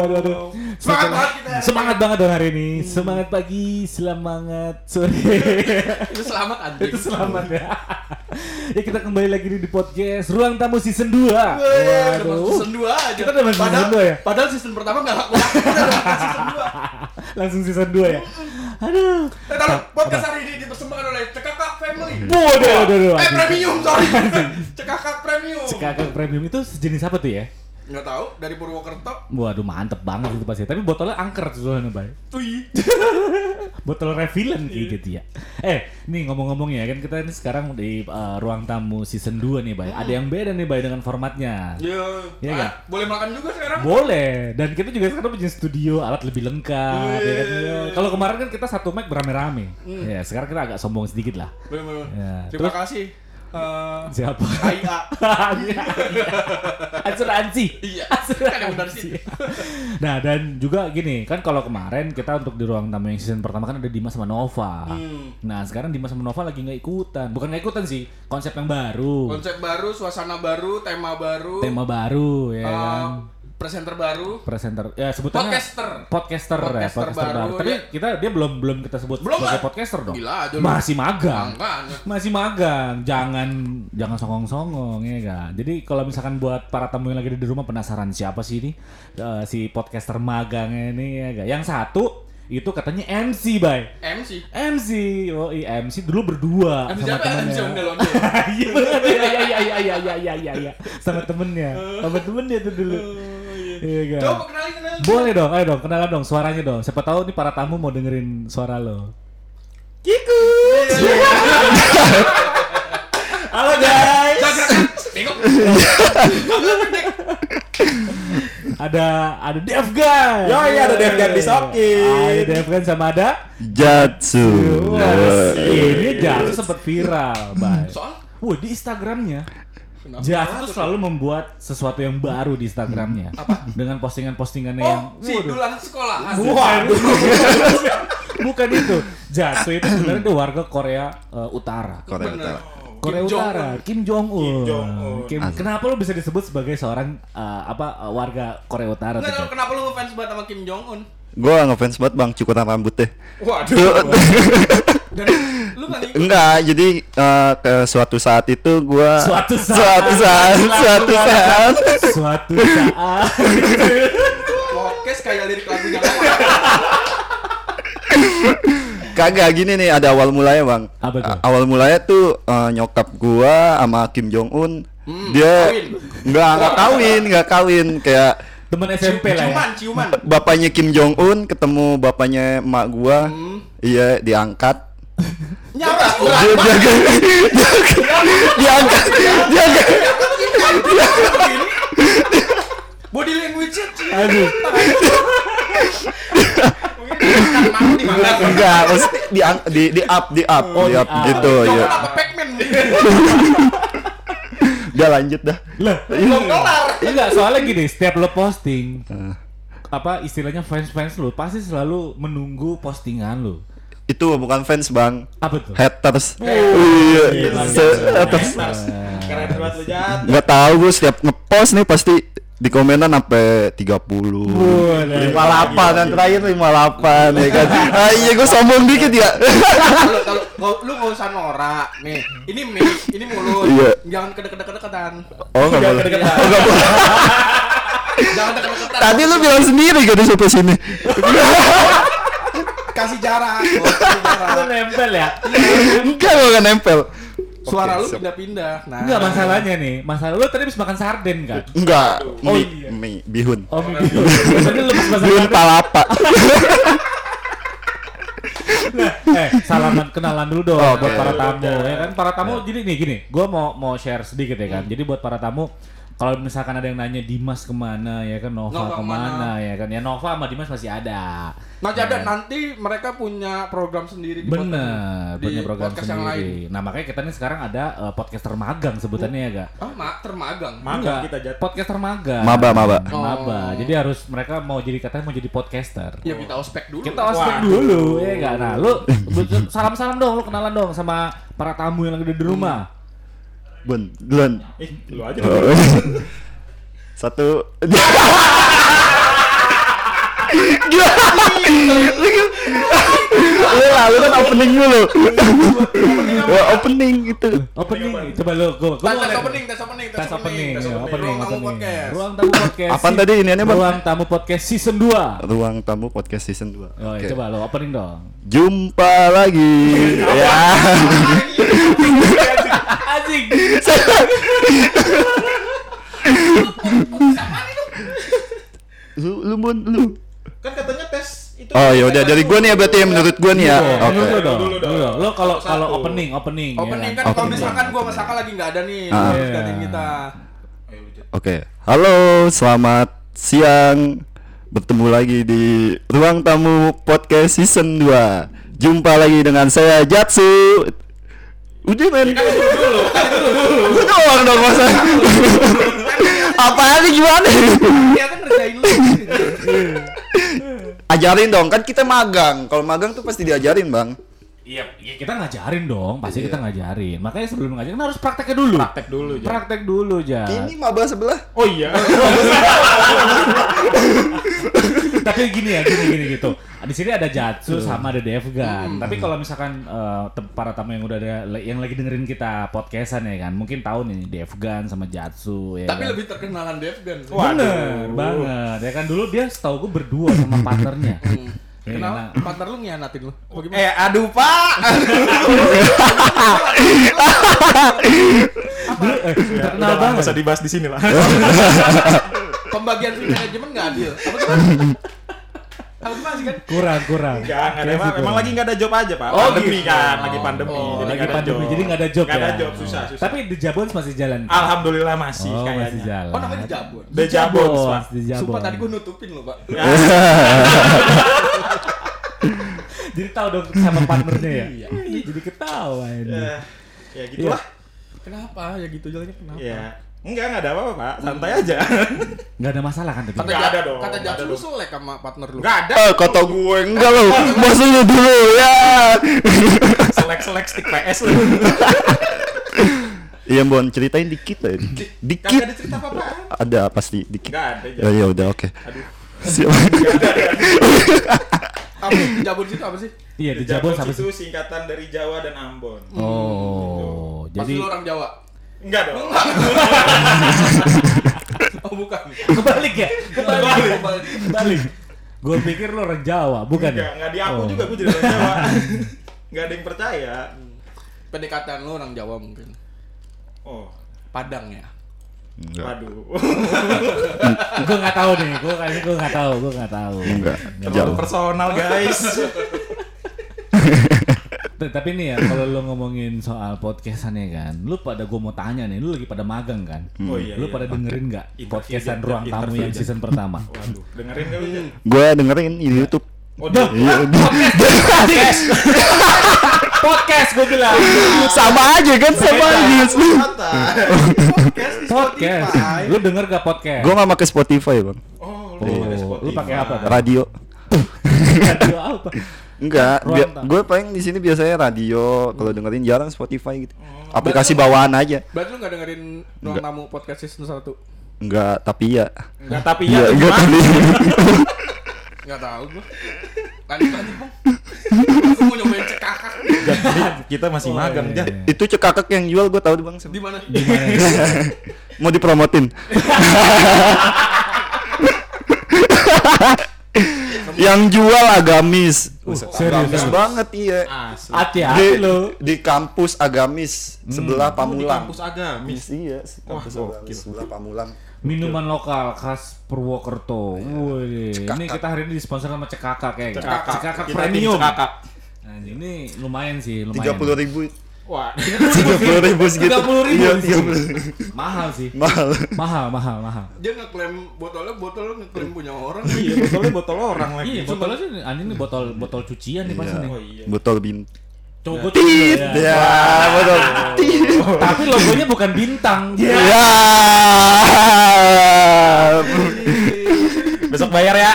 aduh, aduh. Semangat banget kita. Semangat banget dong hari ini. Semangat pagi, semangat sore. Itu selamat anjing. Itu selamat ya. ya kita kembali lagi di podcast Ruang Tamu Season 2. Weh, udah masuk season 2 aja. Kita udah masuk padahal, season 2 ya? Padahal season pertama enggak laku-laku udah masuk season 2. Langsung season 2 ya. Aduh. Eh, taruh, podcast hari ini dipersembahkan oleh Cekakak Family. Waduh, waduh, waduh. Eh, premium, sorry. Cekakak premium. Kakak premium itu sejenis apa tuh ya? Enggak tahu, dari Purwokerto. Waduh mantep banget itu pasti. Tapi botolnya angker tuh soalnya, Bay. Ui. Botol refillan kayak gitu ya. Eh, nih ngomong-ngomong ya kan kita ini sekarang di uh, ruang tamu season 2 nih, Bay. Ada yang beda nih, Bay dengan formatnya. Iya Ah, nggak? boleh makan juga sekarang? Boleh. Dan kita juga sekarang punya studio, alat lebih lengkap. ya kan? Wih. Ya. Kalau kemarin kan kita satu mic berame-rame. Ya, sekarang kita agak sombong sedikit lah. Boleh, boleh. Ya, Terima terus- kasih. Eh, Siapa? KIA. Asuransi. Iya. Asuransi. Kan yang benar sih. Nah dan juga gini kan kalau kemarin kita untuk di ruang tamu yang season pertama kan ada Dimas sama Nova. Hmm. Nah sekarang Dimas sama Nova lagi nggak ikutan, bukan nggak ikutan sih, konsep yang baru, Konsep baru, suasana baru, tema baru. tema baru ya eh, kan, presenter baru presenter ya sebutannya podcaster podcaster, podcaster ya podcaster baru, baru. tapi kita dia belum belum kita sebut belum sebagai kan? podcaster dong Gila aja masih magang Bang, masih magang jangan jangan songong songong ya kan jadi kalau misalkan buat para tamu yang lagi di rumah penasaran siapa sih ini uh, si podcaster magangnya ini ya kan yang satu itu katanya MC bay MC MC oh iya MC dulu berdua MC sama temennya iya iya iya iya iya iya iya sama temennya sama temennya tuh dulu Iya. Coba kenalin kenalin. Boleh dong, ayo dong, kenalan dong suaranya dong. Siapa tahu nih para tamu mau dengerin suara lo. Kiku. Halo guys. Ada ada Dev guys. Yo, iya, ada Dev Gan disokin. Ada Dev Gan sama ada Jatsu. Wah, ini jatuh sempat viral, Bay. Soal Wah, di Instagramnya Kenapa? Tuh selalu membuat sesuatu yang baru di Instagramnya. Apa? Dengan postingan-postingannya yang Oh, si dulan sekolahan. Waduh. Bukan itu. Jatuh itu sebenarnya dia warga Korea eh, Utara. Korea Bener. Utara. Korea Kim Utara, Kim Jong Un. Kim Jong-un. kenapa lu bisa disebut sebagai seorang eh, apa eh, warga Korea Utara Jat? kenapa lu ngefans banget sama Kim Jong Un? Gua ngefans banget bang cukuran rambut deh. Waduh. Dan lu? Enggak, jadi eh, ke suatu saat itu gua Suatu saat. suatu saat, suatu saat. Suatu saat. Podcast kayak lirik lagunya? Kagak gini nih ada awal mulanya bang. Apa tuh? Awal mulanya tuh eh, nyokap gua sama Kim Jong Un. Hmm, dia nggak nggak kawin, nggak kawin kayak Temen SMP lah ya. Ciuman, ciuman. bapaknya Kim Jong Un ketemu bapaknya emak gua. Hmm. Iya diangkat. Nyapa sih? Dia, dia, diangkat, diangkat. Body language-nya sih. Aduh. Enggak, di di di up di up, Oh, di up up. gitu ya. Udah lanjut dah. Lah, Belum kelar. enggak soalnya gini, setiap lo posting Eh, apa istilahnya fans-fans lu pasti selalu menunggu postingan lu. Itu bukan fans, Bang. Apa tuh? Haters. Gila, Iya, haters. Keren banget lu Jat. Enggak tahu gue setiap ngepost nih pasti di komenan sampai 30. Wah, nah, 58 dan terakhir 58 ya kan. Ah, iya gue sombong dikit ya. Kalau kalau kalau lu nggak usah norak nih. Ini mic, ini mulut. Iya. Jangan kedeket-deketan. Oh, enggak boleh. Oh, enggak boleh. Jangan. Tadi lu bilang sendiri gitu sampai sini. Kasih jarak. Lu nempel ya? Enggak gue enggak nempel. Suara lu siap. pindah-pindah. Nah. Enggak masalahnya nih. Masalah lu tadi habis makan sarden kan? Enggak, Oh, mie, iya. mie, bihun. Oh, mie bihun. Tadi lu habis makan Bihun palapa. eh salaman kenalan dulu dong Oke. buat para tamu ya kan para tamu jadi nih gini gue mau mau share sedikit ya kan jadi buat para tamu kalau misalkan ada yang nanya Dimas ke mana ya kan Nova, Nova ke mana ke mana? ya kan ya Nova sama Dimas masih ada Nah, Ya kan? nanti mereka punya program sendiri di Bener, podcast- punya di program podcast yang lain. sendiri. Nah makanya kita nih sekarang ada eh, podcaster magang sebutannya ya gak? Ah, mak termagang. Magang kita Jat. Podcaster magang. Maba, maba. Oh. Maba. Jadi harus mereka mau jadi katanya mau jadi podcaster. Ya kita ospek dulu. Kita ospek Waduh. dulu ya gak? Nah lu salam-salam dong, lu kenalan dong sama para tamu yang lagi di rumah. Bun, duluan. Eh, lu aja. Oh. Satu. Lu lalu kan opening dulu. Opening gitu. Opening, coba lu, gua, liat- opening, tes opening, Tes opening, ya, opening. opening, Ruang tamu podcast. Apaan tadi iniannya, Bang? Ruang tamu podcast season 2. Ruang tamu podcast season 2. Oh, ya, coba lo opening dong. Jumpa lagi. ya. Anjing. lu lu mun lu. Kan katanya tes itu. Oh ya udah dari gua nih ya berarti ya menurut gua nih ya. Dulu Oke. dong. Lo kalau kalau opening, opening. ya Opening kan kan? kalau misalkan gua sama Saka lagi nggak ada nih, Ah. Iya. gantiin kita. Oke. Halo, selamat siang. Bertemu lagi di Ruang Tamu Podcast Season 2. Jumpa lagi dengan saya Jatsu. Udah men. Gue doang dong masa. Apaan nih gimana? Dia kan ngerjain lu. Ajarin dong, kan kita magang. Kalau magang tuh pasti diajarin, Bang. Iya, ya kita ngajarin dong, pasti Iya. kita ngajarin. Makanya sebelum ngajarin kan harus prakteknya dulu. Praktek dulu, Jan. Praktek dulu, ja. Ini maba sebelah. Oh iya. Tapi gini ya, gini gini gitu. Di sini ada Jatsu sama ada Devgan. Tapi kalau misalkan eh, tem- para tamu yang udah ada yang lagi dengerin kita podcastan ya kan, mungkin tahu nih Devgan sama Jatsu ya. Tapi kan? lebih terkenalan Devgan. Bener Waduh. banget. Ya kan dulu dia setahu gue berdua sama partnernya. Ya, Kenapa? karena- Partner lu ngianatin lu? Gimana? Eh, aduh, Pak. Dulu, eh, terkenal banget. Enggak usah dibahas di sini lah. Pembagian free manajemen nggak adil. Apa gimana? Apa gimana sih kan? Kurang, kurang. Enggak, enggak ada. Kayaknya Emang, sih emang kurang. lagi enggak ada job aja, Pak. Oh, pandemi gitu. kan, lagi pandemi. Oh, jadi lagi nggak ada pandemi, job. jadi nggak ada job Nggak ya. ada job, susah, susah. Tapi The Jabons masih jalan. Alhamdulillah masih oh, kayaknya. masih jalan. Oh namanya Jabon. The Jabons, Pak. Sumpah tadi gua nutupin lu, Pak. Jadi tahu dong sama partnernya ya. Iya. Iya, jadi ketawa ini. Ya, ya gitulah. Kenapa? Ya gitu jalannya kenapa? Ya. Enggak, enggak ada apa-apa, Pak. Santai aja. Nggak ada masalah kan tapi. Kata Nggak Jat- ada dong, Kata ada lu selek sama partner lu. Enggak ada. Eh, kata gue enggak lo. Masa lu dulu ya. Selek-selek stick PS lu. Iya, Bon, ceritain dikit lah. Dikit. Dikit. Kagak ada cerita apa-apaan. Ada pasti dikit. Enggak ada. Ya ya udah oke. Aduh. Siap. Apa sih? Jabon itu apa sih? Iya, Jabons apa sih? itu singkatan dari Jawa dan Ambon. Oh, Pasti jadi lu orang Jawa. Enggak dong. Oh bukan. kebalik ya? Kebalik. Kebalik. Gue pikir lo orang Jawa, bukan Enggak, ya? enggak diaku Oh. juga gue jadi orang Jawa. Enggak ada yang percaya. PDKT lu orang Jawa mungkin. Oh, Padang ya. Enggak. waduh. gue nggak tahu nih, gue kayaknya gue nggak tahu, gue nggak tahu. Enggak. Terlalu Jauh. personal, guys. Tapi nih ya, kalau lo ngomongin soal podcastan ya kan, lu pada gue mau tanya nih, lu lagi pada magang kan? Oh iya, Lu iya. pada dengerin nggak podcastan ruang tamu yang season pertama? Waduh, dengerin lu? Jan? Gue dengerin di YouTube. Oh. Iya, podcast, podcast gue bilang. sama aja kan sama aja. Podcast Podcast, Spotify. lu denger gak podcast? Gue nggak pakai Spotify bang. Oh, Oh, lu lu pakai apa? Radio. Radio apa? Enggak, gue paling di sini biasanya radio. Kalau dengerin jarang Spotify gitu. Aplikasi bawaan aja. Berarti lu gak dengerin ruang tamu podcast season 1? Enggak, tapi ya. Enggak, tapi Iya, ya enggak gimana? tapi. Gak tau gua. Lanjut lanjut bang. Aku mau nyobain cekakak. Kita masih magang, iya, iya. Itu cekakak yang jual gue tahu bang. Di mana? Mau dipromotin. yang jual agamis. Serius, agamis serius. banget iya. Hati-hati Di, lu. di kampus agamis sebelah Oh, di Pamulang. kampus agamis. Iya, kampus Wah, agamis gokil. sebelah Pamulang. Minuman lokal khas Purwokerto. Wih, ini Cekakak. kita hari ini disponsor sama Cekakak ya. Cekakak. Cekakak Kita tim premium. Cekakak. Nah, ini lumayan sih, lumayan. Tiga puluh ribu. Wah, Tiga puluh ribu segitu. 30.000 Iya, di tiga puluh. Mahal sih. Mahal. Mahal, mahal, mahal. Dia ngeklaim botolnya botol ngeklaim punya orang. iya botolnya botol orang lagi. Iya, botolnya sih aneh nih botol botol cucian nih pasti Iya. nih. Oh iya. Botol bin. Coba gue coba ya. Ya, botol. Tit. Tapi logonya bukan bintang. Ya. Besok bayar ya.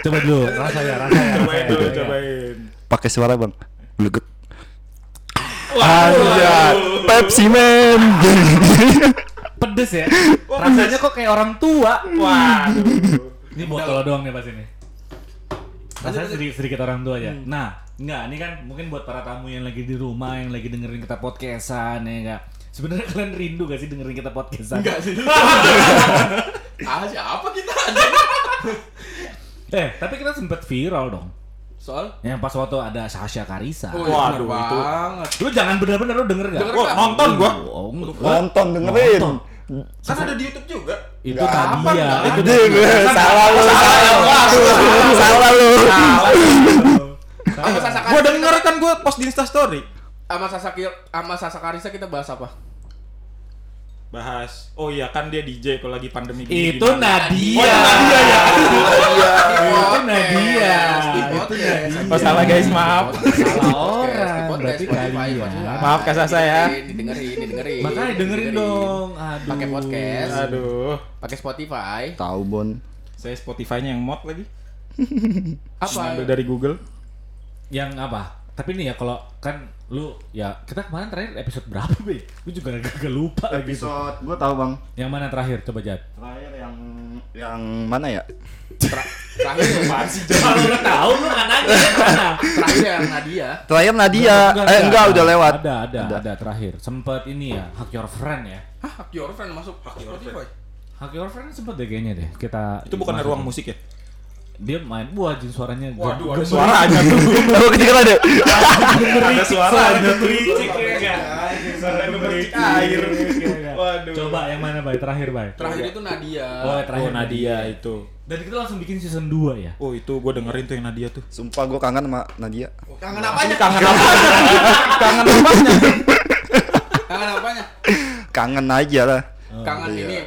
Coba dulu, rasanya, rasanya. cobain rasanya, dulu, ya. cobain. Pakai suara, Bang. Geleget. Wah, Anjay. Pepsi Man. Pedes ya. Rasanya kok kayak orang tua. Waduh. Ini botol doang nih pas ini. Rasanya sedikit, sedikit orang tua ya. Nah, enggak, ini kan mungkin buat para tamu yang lagi di rumah, yang lagi dengerin kita podcastan ya enggak. Sebenarnya kalian rindu gak sih dengerin kita podcastan? Enggak sih. ah siapa kita Eh, tapi kita sempet viral dong. Soal Yang pas waktu ada Sasha Karisa. Oh, Waduh, bener itu. banget. Lu jangan bener-bener lu denger gak? Denger Gua nggak? nonton gua. Oh. Nonton dengerin. Nonton. Kan ada di YouTube juga. Itu Nggak tadi apa, ya. Itu ada. Ding, salah lu, salah lu. Salah lu. Gua denger kan gua post di Insta story. sama Sasa Ki- sama Sasa Karisa kita bahas apa? Bahas. Oh iya kan dia DJ kalau lagi pandemi gini. Itu gimana? Nadia. Oh, itu Nadia ya. Itu Nadia. Itu Nadia. Oh, salah, guys, maaf. Salah orang. Berarti kalian. Maaf, Kak Sasa ya. Didengerin, didengerin. Makanya dengerin dong. Aduh. Pakai podcast. Aduh. Pakai Spotify. Tahu Bon. Saya Spotify-nya yang mod lagi. Apa? Dari Google. Yang apa? Tapi nih ya kalau kan lu ya kita kemarin terakhir episode berapa, Be? Gue juga gak, gak lupa lagi tuh. Episode gua tahu Bang. Yang mana terakhir coba Jat? Terakhir yang yang mana ya? Terakhir Kalau lu tahu lu nanya yang mana? terakhir yang Nadia. Terakhir Nadia. Eh enggak udah lewat. Ada, ada, Ada. ada, terakhir. Sempet ini ya, Hack Your Friend ya. Hah, Hack Your Friend masuk Hack Spotify. Hack Your Friend sempet deh kayaknya deh. Kita Itu bukan ruang musik ya? Dia main, wah jin suaranya Waduh, ada gemerik. suaranya tuh. Oh, kedengeran deh. Ada suaranya tuh. Bericik ya? Suara gemericik air. Waduh. Coba yang mana, Bay? Terakhir, Bay. Terakhir itu Nadia. Oh, terakhir Oh, Nadia itu. Dan kita langsung bikin season 2 ya. Oh, itu gua dengerin tuh yang Nadia tuh. Sumpah gua kangen sama Nadia. Kangen apanya? Kangen apa? Kangen apanya? Kangen apanya? Kangen aja lah. Kangen iya. ini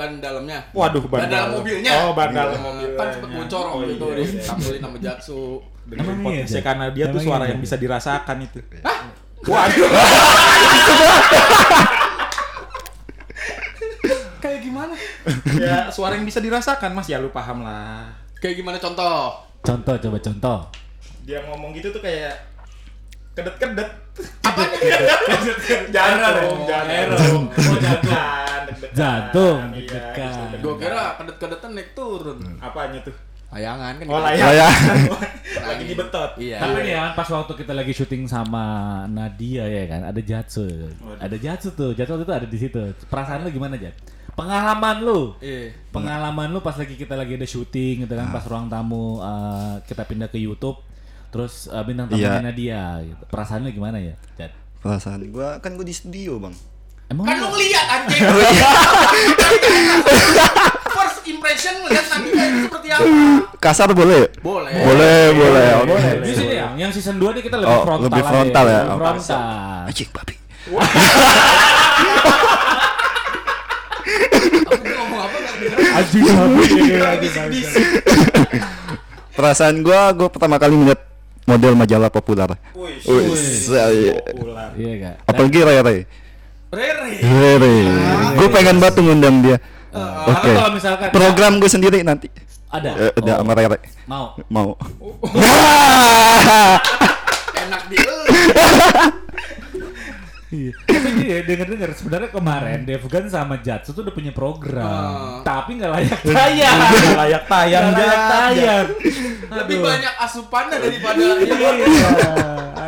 ban dalamnya. Waduh, ban, ban dalam mobilnya. Oh, ban dalam mobilnya. Kan sempet bocor Oh, waktu itu iya, iya. ditampilin sama Jaksu. Dengerin Emang iya, podcastnya karena dia tuh suara iya, yang bisa dirasakan itu. Hah? Waduh. Kayak gimana? ya, suara yang bisa dirasakan, Mas. Ya lu paham lah. Kayak gimana contoh? Contoh, coba contoh. Dia ngomong gitu tuh kayak kedet-kedet. Apanya? Jantung, jantung. Oh, jantung. Deg-degan. Jantung, Iya, deg-degan. bisa Gue deg-degan. kira kedet-kedetan naik turun. apanya tuh? Layangan kan. Oh, gitu. layangan. Layangan. Lagi dibetot. Iya. Tapi nih ya, pas waktu kita lagi syuting sama Nadia ya kan, ada Jatsu. Ada Jatsu tuh. Jatsu waktu itu ada di situ. Perasaan lu gimana, Jat? Pengalaman lu. Iya. Pengalaman lu pas lagi kita lagi ada syuting gitu kan, pas ruang tamu eh, kita pindah ke YouTube. Terus eh, bintang tamunya Iya. Nadia gitu. Perasaan lu gimana ya, Jat? Perasaan gua kan gua di studio, Bang. Emang Kan lu ngeliat anjing. First impression ngeliat itu seperti apa? Kasar boleh? Boleh. Boleh, boleh. Oke. Di sini ya, yang season 2 nih kita lebih Oh, frontal lebih aja frontal ya. Lebih Oh. frontal. Anjing babi. Aku ngomong apa nggak denger. Anjing babi. Perasaan gua gua pertama kali melihat model majalah populer. Wih, populer. Iya gak? Apalagi Rere. Rere. Rere. Gue pengen banget ngundang dia. Karena Oke. kalau misalkan Program gue sendiri nanti. ada Eh, udah Oh, sama Rere. mau Mau. Enak di. Iya. Tapi dia denger-denger sebenarnya kemarin Devgan sama Jatsu tuh udah punya program, Oh. tapi nggak layak tayang. Nggak layak tayang, Nggak layak tayang. Lebih banyak asupannya daripada Iya.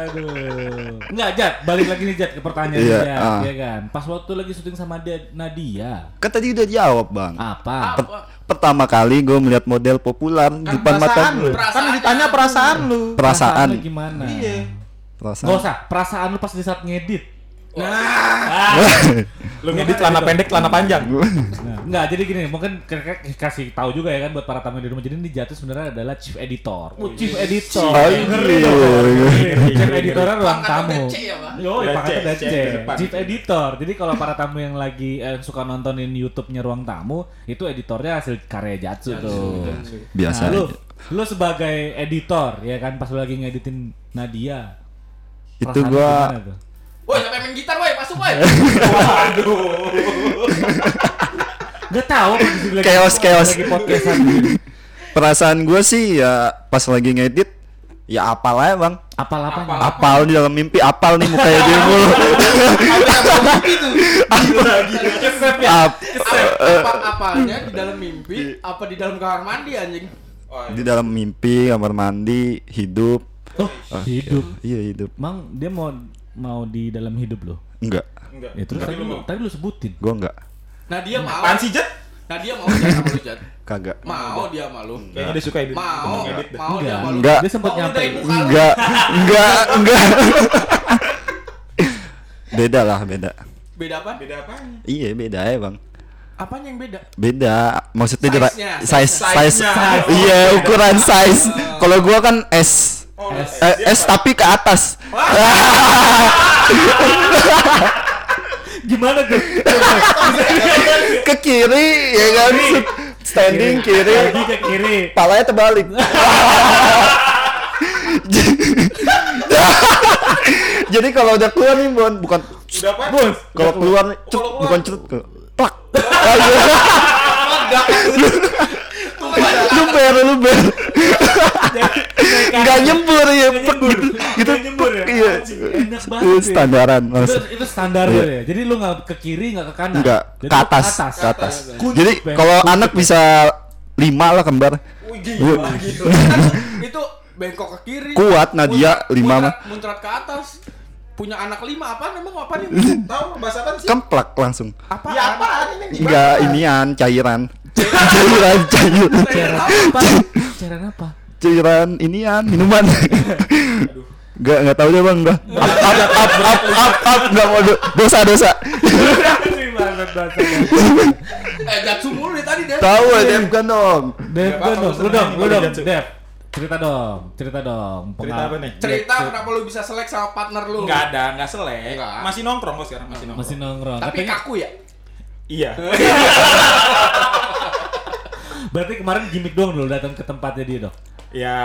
Aduh. Enggak, Jat, balik lagi nih Jat ke pertanyaan Iya, Jat, ah. ya kan. Pas waktu lagi syuting sama dia, Nadia, Kan tadi udah jawab bang. apa? apa? Pertama kali gue melihat model populer di depan mata perasaan gue. lu. Kan ditanya perasaan lu. Perasaan. lu gimana? Iya. Perasaan. Gak usah, perasaan lu pas di saat ngedit. Nah, Lu ngedit celana pendek, celana panjang. Nah, enggak, jadi gini, mungkin kasih tahu juga ya kan buat para tamu di rumah. Jadi ini Jatuh sebenarnya adalah chief editor. Oh, chief editor. Ngeri. Chief editornya ruang tamu. ya? Yo, Udah pangkatnya C, udah C C. di depan. Chief editor. Jadi kalau para tamu yang lagi eh, suka nontonin YouTube-nya ruang tamu, itu editornya hasil karya Jatsu tuh. Biasa Nah, lu, lu sebagai editor ya kan pas lu lagi ngeditin Nadia. Itu gua? Woi, siapa yang main gitar, woi? Masuk, woi. Gak di sini lagi- Chaos, chaos. lagi podcastan perasaan gue sih ya pas lagi ngedit ya apalah ya bang. Apal apanya? Apal di dalam mimpi, apal nih mukanya dia mulu. Ap- apa apanya di dalam mimpi apa di dalam kamar mandi anjing di dalam mimpi, kamar mandi, hidup. Oh, hidup. Iya hidup. Mang dia mau mau di dalam hidup lo. Enggak, Enggak. Ya terus tadi lu, tadi lu sebutin. gua enggak. nah dia mau Apaan sih, Jet? nah dia mau sama lu Jat Kagak. mau dia sama lu Kayaknya dia suka edit. mau edit mau dia Enggak. sama lu Enggak. Dia sempat Mau nyampe. Enggak, enggak, enggak. beda lah, beda. beda apa Beda apaan? Iya, beda ya, Bang. apanya yang beda Beda. Maksudnya Size-nya, size size. size-nya. Iya, ukuran size. Kalau gua kan S. Oh, S. Eh, S tapi ke atas. Gimana tuh? ke kiri ya kan standing kiri Lagi ke kiri. palanya terbalik jadi kalau udah keluar nih bon bukan Udah apa? Bos. kalau keluar nih, bukan cut ke plak lu ber lu ber. Nggak nyembur ya plek gitu. Gitu Nggak nyembur ya? iya. Anjing, enak banget Itu ya. standaran Itu, itu standar Iya. ya. Jadi lu nggak ke kiri nggak ke kanan. enggak Jadi ke atas ke atas. jadi kalau anak bisa lima lah kembar. Gila gitu. Kan itu bengkok ke kiri. Kuat, Nadia, lima muncrat- muncrat ke atas. Punya anak lima apa emang? Apa nih Tahu bahasa apa sih? kemplak langsung. Apa Ya apaan ini? enggak inian cairan cairan cairan Cairan apa? Cairan apa? cairan inian minuman Enggak, enggak tahu deh bang, enggak. Up, up, up, up, up, up, enggak mau do- dosa, dosa. Eh jatsu mulu nih tadi deh tahu ya, Dev kan dong. Dev, Nggak apa-apa, dong, lu dong, lu dong. Dev. Cerita dong, cerita dong. Cerita apa nih? cerita kenapa lu bisa selek sama partner lu Enggak ada, enggak selek. Enggak. Masih nongkrong kok sekarang, masih nongkrong. Masih nongkrong. tapi kaku ya Iya. berarti kemarin gimmick doang dulu datang ke tempatnya dia dong. Ya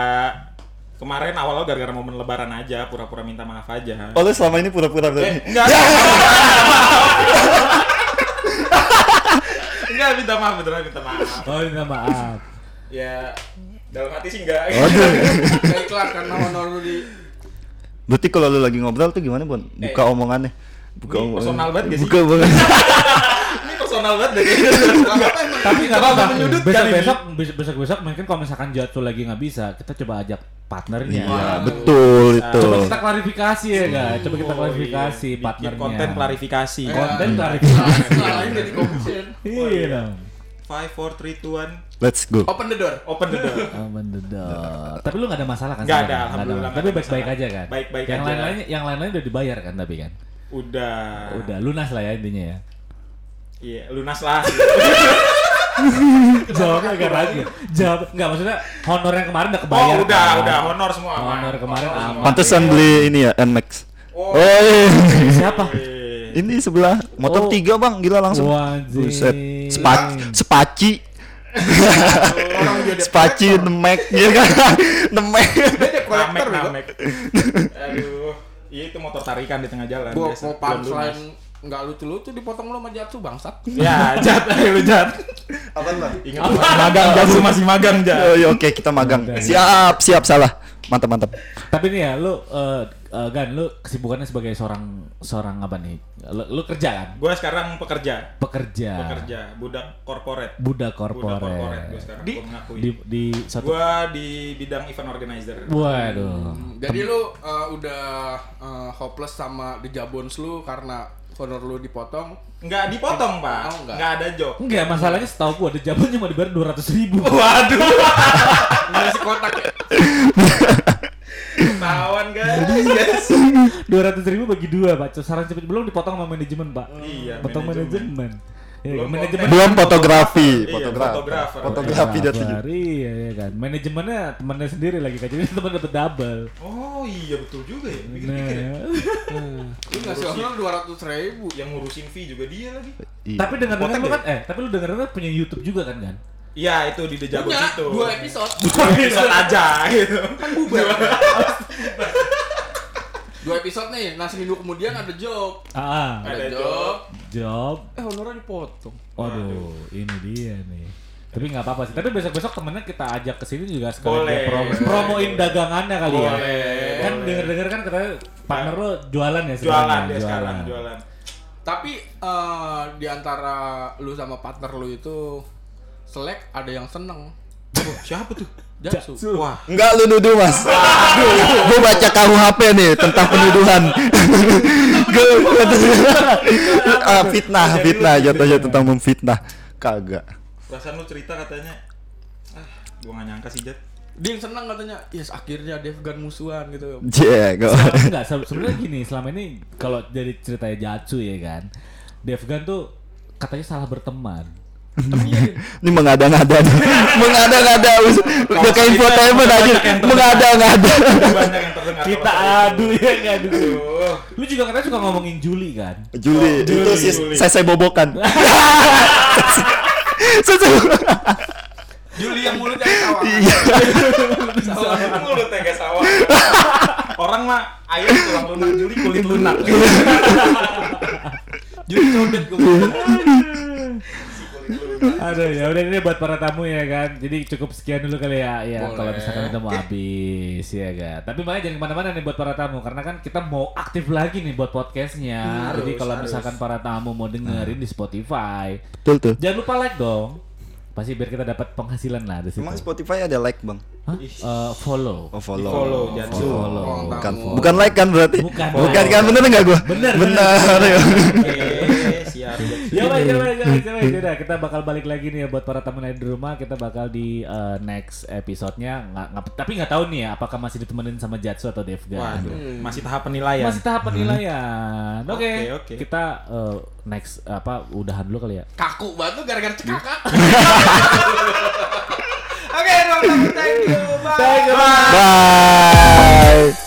kemarin awalnya gara-gara momen lebaran aja, pura-pura minta maaf aja. Oh, lu selama ini pura-pura Eh, berarti. enggak. enggak minta maaf beneran minta maaf. Oh, minta maaf. Ya dalam hati sih enggak. Gak ikhlas karena honor lu di Berarti kalau lu lagi ngobrol tuh gimana, Bon? Buka Eh. omongannya. Buka Ini personal banget gak sih? Buka omongan. Personal banget deh. apa emang Tapi nggak apa-apa. menyudutkan Besok ini. besok besok besok mungkin kalau misalkan Jatuh lagi nggak bisa, kita coba ajak partnernya. Iya, betul itu. Coba kita klarifikasi ya guys. Coba kita Oh, klarifikasi iya. Bikin partnernya. konten klarifikasi. Eh, Konten klarifikasi. Lain jadi komisien Iya dong. 5 4 3 2 1 Let's go. open the door open the door. Oh, bener. Tapi lu gak ada masalah kan? Sekarang? ada, Nggak alhamdulillah Tapi baik-baik aja kan? Baik-baik yang aja. lain-lainnya yang lain-lain udah dibayar kan tapi kan? Udah. Udah lunas lah ya intinya ya. Iya, lunas lah. Jawabnya agak ragu. Jawab enggak maksudnya honor yang kemarin udah kebayar. oh, udah, kan? udah honor semua. aman. Honor kemarin Honor aman. Pantesan beli ini ya, Nmax. Oh. Oh, iya. Siapa? Eh, Ini sebelah motor Oh. tiga bang, gila langsung. Wajib. Buset. Sepa sepaci, sepaci, nemek, ya kan? Nemek. dia namek. Aduh, iya itu motor tarikan di tengah jalan. gua biasa. mau punchline. Nggak lucu-lucu dipotong lu sama jatsu bangsat Ya, jat, ayo lu jat. Apaan bang? Ingat lu masih magang, jat, lu masih magang, jat. Oh, iya, oke kita magang. Siap, siap salah. Mantap, mantap. Tapi nih ya lu eh, eh, Gan lu kesibukannya sebagai seorang seorang apa nih? Lu, lu kerja kan? Gue sekarang pekerja, Pekerja. pekerja, budak korporat. Budak Budak korporat korporat. gue sekarang, Di gua mengakui. di di satu Gue di bidang event organizer. Waduh. jadi lu uh, udah uh, hopeless sama di Jabons lu karena honor lu dipotong Nggak dipotong, Pak. Oh, nggak. nggak ada job. Enggak, masalahnya setahu gua ada jaban cuma dibayar dua ratus ribu. Waduh, ngasih kotak ya ketahuan guys. Dua ratus ribu bagi dua, Pak. Saran cepet belum dipotong sama manajemen, Pak. Iya, Potong manajemen. manajemen. Ya, Belum manajemen. Belum fotografi, Iya, fotografer. Fotografi. Fotografer, Iya, iya kan. Manajemennya temannya sendiri lagi kan. Jadi teman dapat double. Oh iya betul juga ya. Nah, Pikir-pikir ya. lu ngasih honor dua ratus ribu Yang ngurusin fee juga dia lagi. Iya. tapi dengar dengar lu kan eh tapi lu dengar dengar punya YouTube juga kan kan? Iya itu di The punya itu. dua episode Dua episode aja gitu. kan bubar dua episode nih nah seminggu kemudian ada job Ah, Ada ada job job. eh honornya dipotong Waduh, ini dia nih. Tapi nggak apa-apa sih. Tapi besok-besok temennya kita ajak ke sini juga sekalian Boleh. promo, promoin dagangannya kali ya. Boleh. Kan denger-denger kan katanya partner lo jualan ya Jualan sebenarnya, dia sekarang, jualan. Tapi eh, di antara lu sama partner lu itu selek ada yang seneng. Oh, siapa tuh? Jatsu. Wah, Enggak lu nuduh mas Gue baca KUHP nih tentang penuduhan Gue ah, Fitnah, fitnah Jatuhnya tentang memfitnah Kagak perasaan lu cerita katanya. Ah, gua gak nyangka sih, Jat. Dia yang seneng katanya, yes akhirnya Devgan musuhan gitu. Jago Enggak, se- sebenarnya gini, selama ini kalau dari ceritanya Jatsu ya kan, Devgan tuh katanya salah berteman. Ini mengada-ngada nih Mengada-ngada Udah kayak infotainment aja Mengada-ngada Banyak yang terdengar. Kita adu ya adu. Aduh. Lu juga katanya suka ngomongin Juli kan? Juli Itu Juli, si Juli. saya bobokan Juli yang mulut yang sawah. Iya Sawah mulut ya sawah. Orang mah ayam tulang lunak, Juli kulit lunak. Juli codet gue. Aduh ya udah ini buat para tamu ya kan. Jadi cukup sekian dulu kali ya. Ya kalau misalkan udah mau habis ya kan. Tapi makanya jangan ke mana-mana nih buat para tamu karena kan kita mau aktif lagi nih buat podcastnya. Harus, Jadi kalau harus. misalkan para tamu mau dengerin di Spotify, Betul tuh jangan lupa like dong. Pasti biar kita dapat penghasilan lah di situ. Emang Spotify ada like bang? Hah? Eh, follow. Oh follow Follow, Jatsu. Oh, follow. Bukan, Tamu. bukan like kan berarti? Bukan. Bukan kan bener nggak gua? Bener, Bener. Oke, siap. Ya baik, ya baik, ya baik, ya kita bakal balik lagi nih ya buat para tamu lain di rumah. Kita bakal di uh, next episode-nya. Nggak, nggak- tapi nggak tahu nih ya, apakah masih ditemenin sama Jatsu atau Devgan. Waduh, masih tahap penilaian. Masih tahap penilaian. Oke, Oke, oke. kita uh, next apa udahan dulu kali ya. Kaku banget tuh gara-gara cekakak. Oke, teman-teman, thank you. Bye. Thank you, Bye.